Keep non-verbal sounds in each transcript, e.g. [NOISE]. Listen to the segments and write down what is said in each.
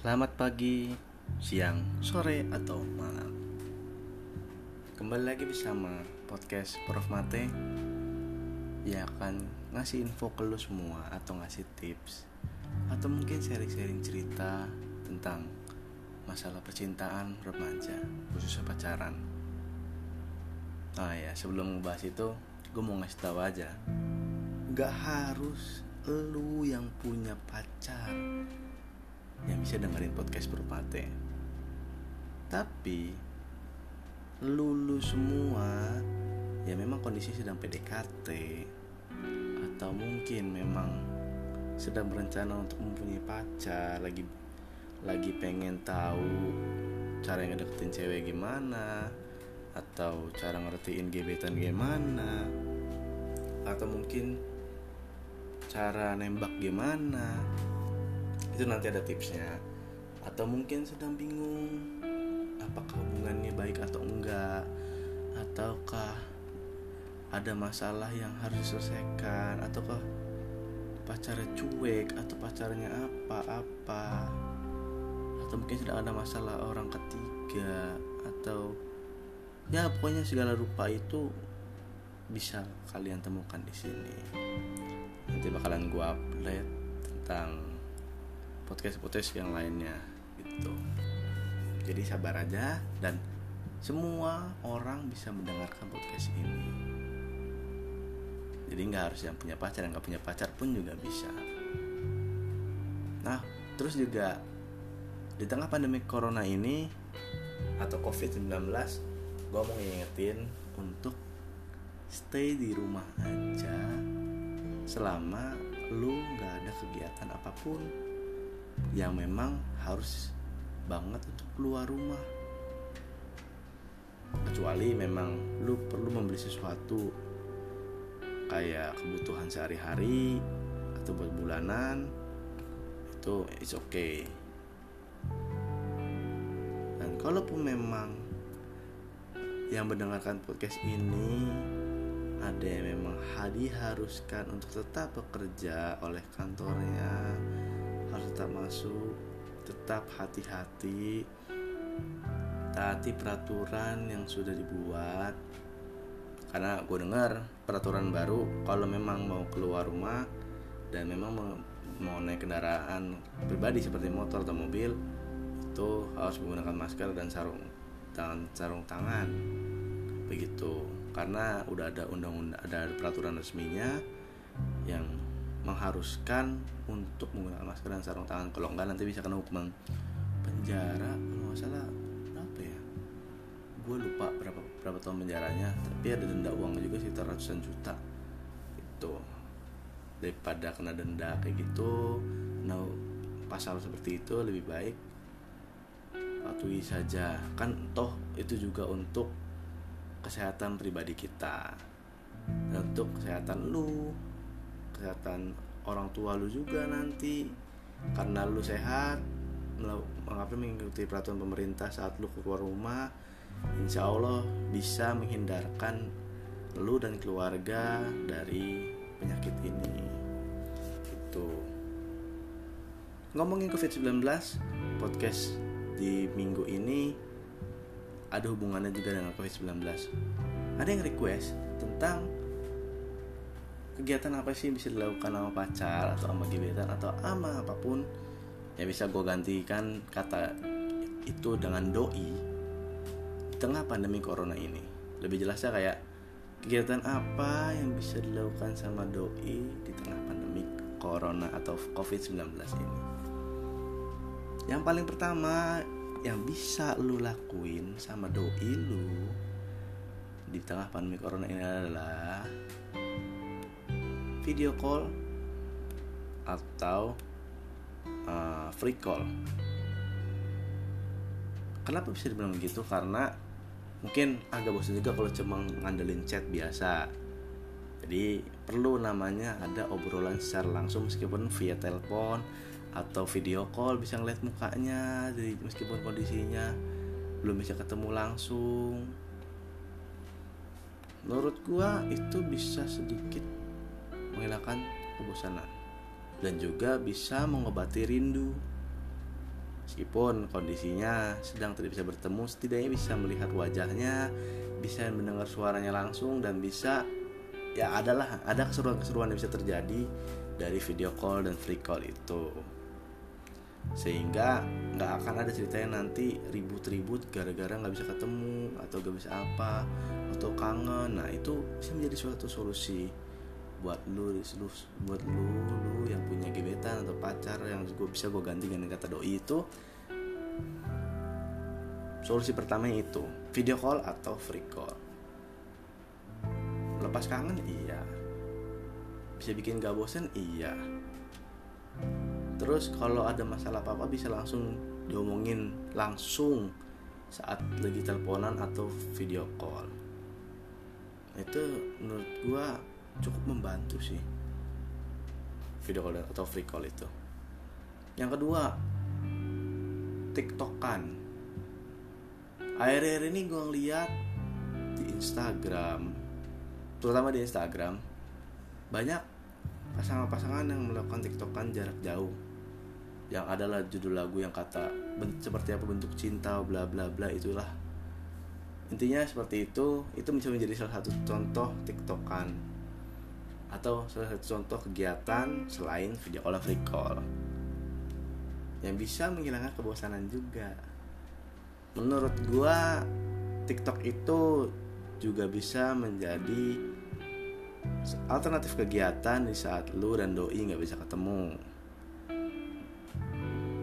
Selamat pagi, siang, sore, atau malam. Kembali lagi bersama podcast Prof. Mate Yang akan ngasih info ke lu semua Atau ngasih tips Atau mungkin sharing-sharing cerita Tentang masalah percintaan remaja Khususnya pacaran. Nah ya sebelum ngebahas itu Gue mau ngasih tahu aja. Gak harus lu yang punya pacar yang bisa dengerin podcast Berpate. Tapi lulu semua ya memang kondisi sedang PDKT atau mungkin memang sedang berencana untuk mempunyai pacar lagi lagi pengen tahu cara ngedeketin cewek gimana atau cara ngertiin gebetan gimana atau mungkin cara nembak gimana itu nanti ada tipsnya. Atau mungkin sedang bingung apakah hubungannya baik atau enggak? Ataukah ada masalah yang harus diselesaikan? Ataukah pacarnya cuek atau pacarnya apa-apa? Atau mungkin sedang ada masalah orang ketiga? Atau ya pokoknya segala rupa itu bisa kalian temukan di sini. Nanti bakalan gue update tentang podcast-podcast yang lainnya gitu. Jadi sabar aja dan semua orang bisa mendengarkan podcast ini. Jadi nggak harus yang punya pacar yang nggak punya pacar pun juga bisa. Nah terus juga di tengah pandemi corona ini atau covid 19 gue mau ngingetin untuk stay di rumah aja selama lu nggak ada kegiatan apa pun yang memang harus banget untuk keluar rumah. Kecuali memang lu perlu membeli sesuatu kayak kebutuhan sehari-hari atau buat bulanan itu it's okay. Dan kalaupun memang yang mendengarkan podcast ini ada yang memang diharuskan untuk tetap bekerja oleh kantornya harus tetap masuk tetap hati-hati taati peraturan yang sudah dibuat. Karena gue dengar peraturan baru kalau memang mau keluar rumah dan memang mau, naik kendaraan pribadi seperti motor atau mobil itu harus menggunakan masker dan sarung tangan sarung tangan. Begitu. Karena udah ada undang-undang ada peraturan resminya yang mengharuskan untuk menggunakan masker dan sarung tangan. Kalau enggak nanti bisa kena hukuman penjara. Kalau nggak salah berapa ya? Gue lupa berapa berapa tahun penjaranya tapi ada denda uang juga sekitar ratusan juta. Itu. Daripada kena denda kayak gitu kena pasal seperti itu lebih baik patuhi saja. Kan toh itu juga untuk kesehatan pribadi kita. Dan untuk kesehatan lu kesehatan orang tua lu juga nanti. Karena lu sehat mengapa mengikuti peraturan pemerintah saat lu keluar rumah? Insya Allah bisa menghindarkan lu dan keluarga dari penyakit ini. Itu ngomongin covid-19 podcast di minggu ini ada hubungannya juga dengan covid-19 ada yang request tentang kegiatan apa sih bisa dilakukan sama pacar atau sama gebetan atau ama apa pun? Ya bisa gue gantikan kata itu dengan doi di tengah pandemi corona ini. Lebih jelasnya kayak kegiatan apa yang bisa dilakukan sama doi di tengah pandemi corona atau covid-19 ini? Yang paling pertama yang bisa lu lakuin sama doi lu di tengah pandemi corona ini adalah video call atau uh, free call. Kenapa bisa dibilang begitu? Karena mungkin agak bosan juga kalau cuma ngandelin chat biasa. Jadi perlu namanya ada obrolan secara langsung meskipun via telepon atau video call bisa ngeliat mukanya jadi meskipun kondisinya belum bisa ketemu langsung menurut gua itu bisa sedikit menghilangkan kebosanan dan juga bisa mengobati rindu. meskipun kondisinya sedang tidak bisa bertemu setidaknya bisa melihat wajahnya bisa mendengar suaranya langsung dan bisa ya adalah ada keseruan-keseruan yang bisa terjadi dari video call dan free call itu. Sehingga nggak akan ada ceritanya nanti ribut-ribut gara-gara nggak bisa ketemu atau gak bisa apa atau kangen. Nah itu bisa menjadi suatu solusi buat lu, lu buat lu lu yang punya gebetan atau pacar yang gue bisa gue ganti dengan kata doi itu solusi pertama itu video call atau free call. Lepas kangen iya. Bisa bikin gak bosen iya. Terus kalau ada masalah apa apa bisa langsung diomongin langsung saat lagi teleponan atau video call. Itu menurut gua cukup membantu sih. Video call atau free call itu. Yang kedua tiktokan. Akhir-akhir ini gue ngeliat di Instagram terutama di Instagram banyak pasangan-pasangan yang melakukan tiktokan jarak jauh. Yang adalah judul lagu yang kata seperti apa bentuk cinta bla bla bla itulah. Intinya seperti itu itu bisa menjadi salah satu contoh tiktokan atau salah satu contoh kegiatan selain video call free call. Yang bisa menghilangkan kebosanan juga. Menurut gua tiktok itu juga bisa menjadi alternatif kegiatan di saat lu dan doi nggak bisa ketemu.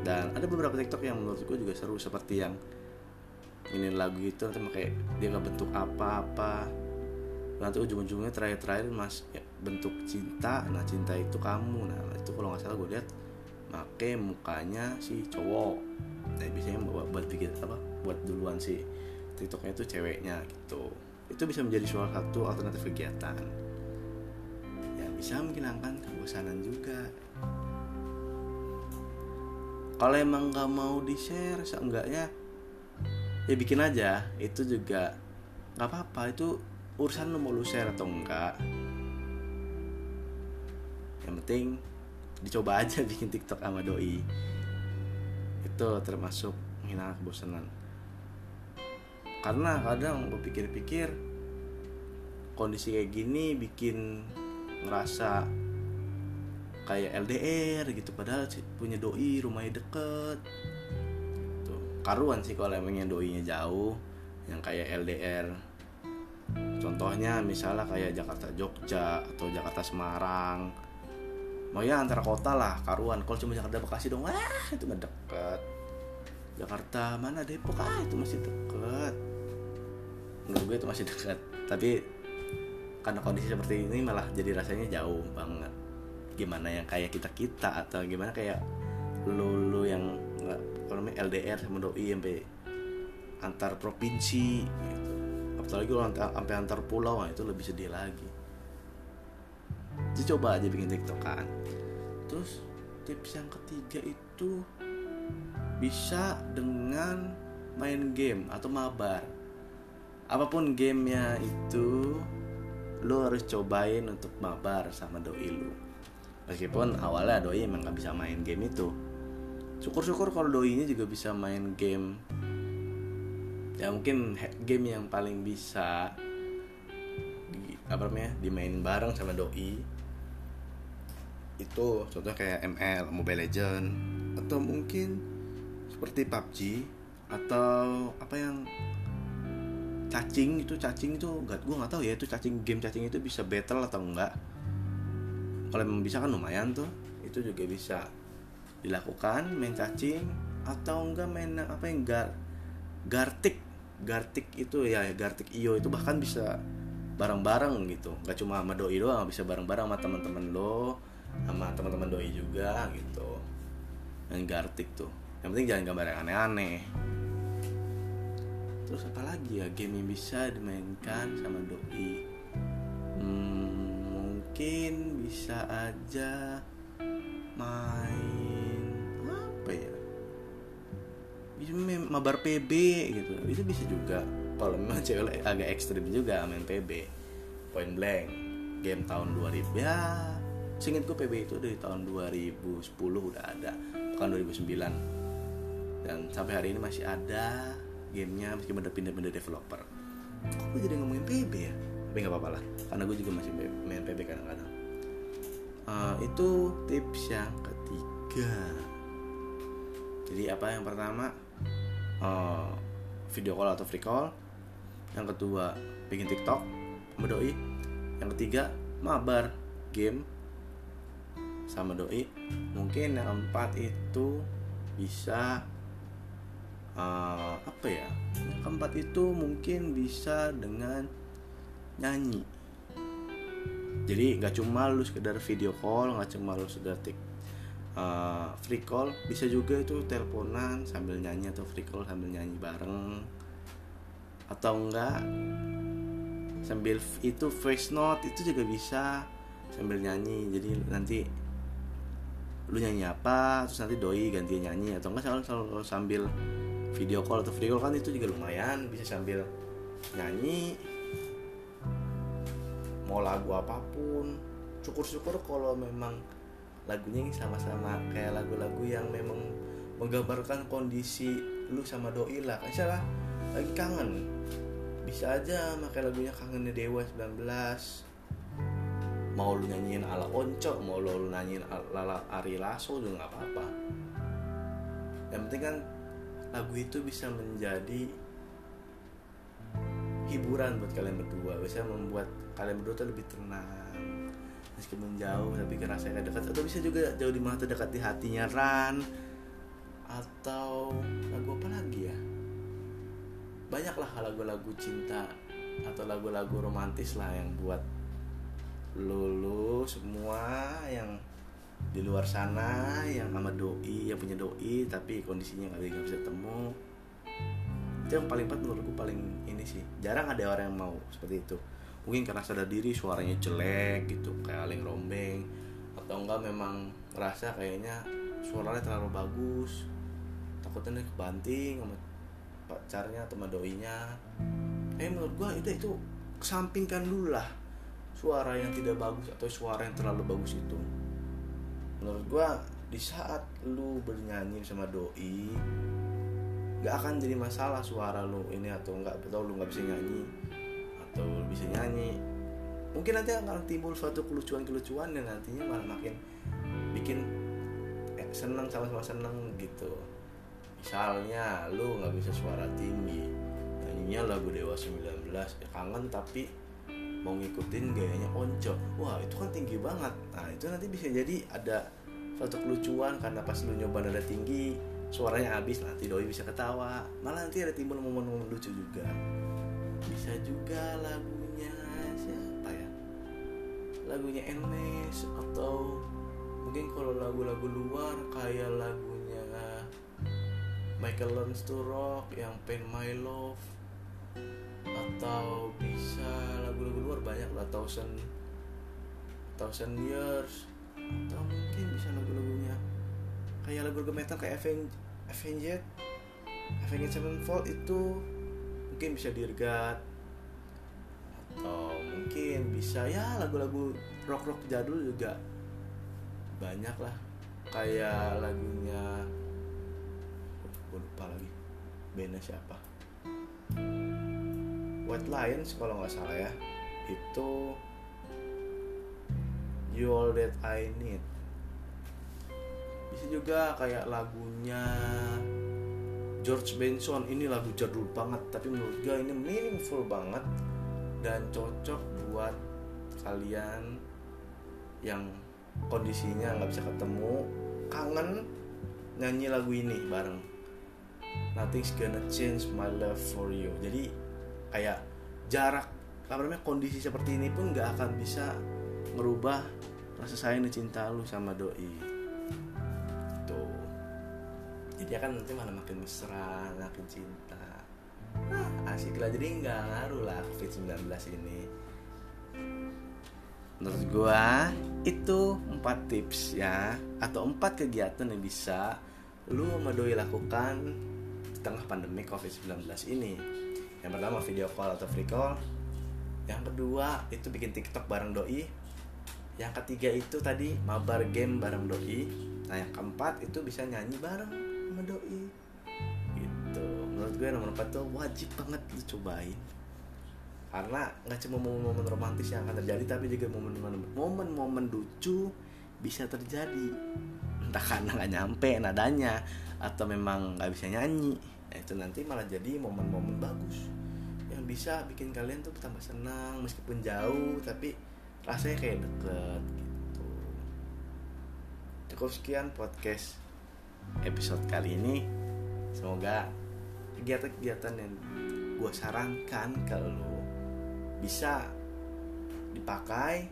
Dan ada beberapa tiktok yang menurut gue juga seru seperti yang ini lagu itu nanti kayak dia nggak bentuk apa-apa. Nanti ujung-ujungnya terakhir-terakhir mas ya, bentuk cinta nah cinta itu kamu. Nah itu kalau nggak salah gue lihat make mukanya si cowok. Nah biasanya buat, buat apa buat duluan si tiktoknya itu ceweknya gitu. Itu bisa menjadi salah satu alternatif kegiatan. Yang bisa menghilangkan kebosanan juga. Kalau emang nggak mau di share seenggaknya ya bikin aja. Itu juga nggak apa-apa. Itu urusan lo mau lu share atau enggak yang penting dicoba aja [LAUGHS] bikin tiktok sama doi. Itu termasuk menghilangkan kebosanan. Karena kadang gue pikir-pikir kondisi kayak gini bikin ngerasa kayak LDR gitu padahal punya doi rumahnya deket. Tuh karuan sih kalau emangnya doinya jauh yang kayak LDR contohnya misalnya kayak Jakarta Jogja atau Jakarta Semarang mau ya antara kota lah karuan. Kalau cuma Jakarta Bekasi dong ah itu mah deket. Jakarta mana? Depok ah itu masih deket. Menurut gue itu masih dekat tapi karena kondisi seperti ini malah jadi rasanya jauh banget. Gimana yang kayak kita kita atau gimana kayak lu lu yang nggak LDR sama doi sampai antar provinsi gitu. apalagi kalau sampai antar pulau itu lebih sedih lagi jadi coba aja bikin tiktokan terus tips yang ketiga itu bisa dengan main game atau mabar. Apa pun gamenya itu lo harus cobain untuk mabar sama doi lu meskipun awalnya doi emang gak bisa main game itu. Syukur-syukur kalau doinya juga bisa main game. Ya mungkin game yang paling bisa apa namanya dimain bareng sama doi. Itu contoh kayak ML Mobile Legend atau mungkin seperti PUBG atau apa yang cacing itu cacing itu gak gue nggak tahu ya itu cacing game cacing itu bisa battle atau enggak kalau memang bisa kan lumayan tuh itu juga bisa dilakukan main cacing atau enggak main apa yang gar gartik gartik itu ya gartik iyo itu bahkan bisa bareng-bareng gitu. Nggak cuma sama doi doang bisa bareng-bareng sama teman-teman lo sama teman-teman doi juga gitu. Main gartik tuh. Yang penting jangan gambar yang aneh-aneh. Terus apa lagi ya? Game yang bisa dimainkan sama doi? Hmm, mungkin bisa aja main apa ya? Bisa main mabar PB gitu. Itu bisa juga kalau memang cewek agak ekstrim juga main PB point blank. Game tahun 2000 ya singkat gue PB itu dari tahun 2010 udah ada bukan 2009 dan sampai hari ini masih ada gamenya meskipun udah pindah-pindah developer. Kok gue jadi ngomongin PB ya? Tapi nggak apa-apa lah karena gue juga masih main PB kadang-kadang. Uh, itu tips yang ketiga. Jadi apa yang pertama? Uh, video call atau free call yang kedua bikin tiktok sama doi. Yang ketiga mabar game sama doi. Mungkin yang keempat itu bisa uh, apa ya? Yang keempat itu mungkin bisa dengan nyanyi. Jadi nggak cuma lu sekedar video call nggak cuma lu sekedar tik uh, free call bisa juga itu teleponan sambil nyanyi atau free call sambil nyanyi bareng atau enggak sambil itu voice note itu juga bisa sambil nyanyi. Jadi nanti lu nyanyi apa terus nanti doi ganti nyanyi. Atau enggak selalu, selalu sambil video call atau video call kan itu juga lumayan bisa sambil nyanyi mau lagu apa pun. Syukur-syukur kalau memang lagunya ini sama-sama kayak lagu-lagu yang memang menggambarkan kondisi lu sama doi lah. Misalnya lagi kangen. Bisa aja pakai lagunya kangennya Dewa 19 mau lu nyanyiin ala onco mau lu, lu nyanyiin ala Ari Lasso juga nggak apa-apa. Yang penting kan lagu itu bisa menjadi hiburan buat kalian berdua. Bisa membuat kalian berdua tuh lebih tenang. Meskipun jauh tapi rasanya dekat. Atau bisa juga jauh di mana terdekat di hatinya Ran. Atau banyaklah lagu-lagu cinta atau lagu-lagu romantis lah yang buat lulu semua yang di luar sana yang sama doi yang punya doi tapi kondisinya nggak bisa ketemu. Itu yang paling penting menurutku paling ini sih. Jarang ada orang yang mau seperti itu. Mungkin karena sadar diri suaranya jelek gitu kayak aling rombeng. Atau enggak memang ngerasa kayaknya suaranya terlalu bagus. Takutnya nih kebanting sama pacarnya atau sama doinya eh menurut gua itu itu kesampingkan dulu lah suara yang tidak bagus atau suara yang terlalu bagus itu. Menurut gua di saat lu bernyanyi sama doi nggak akan jadi masalah suara lu ini atau nggak atau lu nggak bisa nyanyi atau lu bisa nyanyi. Mungkin nanti akan timbul suatu kelucuan-kelucuan yang nantinya malah makin bikin eh, seneng sama-sama seneng gitu misalnya lu nggak bisa suara tinggi. Nyanyinya lagu Dewa 19 ya kangen tapi mau ngikutin gayanya onco. Wah itu kan tinggi banget. Nah itu nanti bisa jadi ada suatu kelucuan karena pas lu nyoba nada tinggi suaranya habis nanti doi bisa ketawa. Malah nanti ada timbul momen-momen lucu juga. Bisa juga lagunya siapa ya? Lagunya Enes atau mungkin kalau lagu-lagu luar kayak lagunya Michael Learns to Rock yang Pain My Love atau bisa lagu-lagu luar banyak lah thousand thousand years atau mungkin bisa lagu-lagunya. Kayak lagu-lagu metal kayak Avenged Avenged Avenged Sevenfold itu mungkin bisa dirgat atau mungkin bisa ya lagu-lagu rock rock jadul juga banyak lah. Kayak lagunya gue lupa lagi. Bandnya siapa? White Lions kalau nggak salah ya. Itu You All That I Need. Bisa juga kayak lagunya George Benson. Ini lagu jadul banget tapi menurut gue ini meaningful banget dan cocok buat kalian yang kondisinya nggak bisa ketemu kangen nyanyi lagu ini bareng Nothing's gonna change my love for you. Jadi kayak jarak apa namanya kondisi seperti ini pun nggak akan bisa merubah rasa sayang dan cinta lu sama doi. Tuh jadi akan nanti malah makin mesra makin cinta. Nah, asik lah. Jadi nggak ngaruh lah covid 19 ini. Menurut gua itu empat tips ya atau empat kegiatan yang bisa lu sama doi lakukan tengah pandemi covid 19 ini. Yang pertama video call atau free call. Yang kedua itu bikin tiktok bareng doi. Yang ketiga itu tadi mabar game bareng doi. Nah yang keempat itu bisa nyanyi bareng sama doi. Gue nomor 4 tuh wajib banget lu cobain. Karena nggak cuma momen-momen romantis yang akan terjadi tapi juga momen-momen momen-momen lucu bisa terjadi. Entah karena nggak nyampe nadanya atau memang nggak bisa nyanyi. Nah, itu nanti malah jadi momen-momen bagus. Yang bisa bikin kalian tuh tambah senang meskipun jauh tapi rasanya kayak deket gitu. Cukup sekian podcast episode kali ini. Semoga kegiatan-kegiatan yang gue sarankan lo bisa dipakai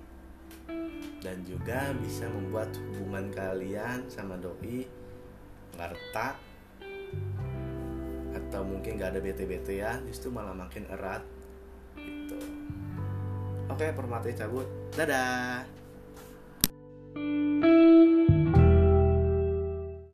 dan juga bisa membuat hubungan kalian sama doi retak atau mungkin nggak ada bete-bete ya justru malah makin erat. Gitu. Oke permati cabut. Dadah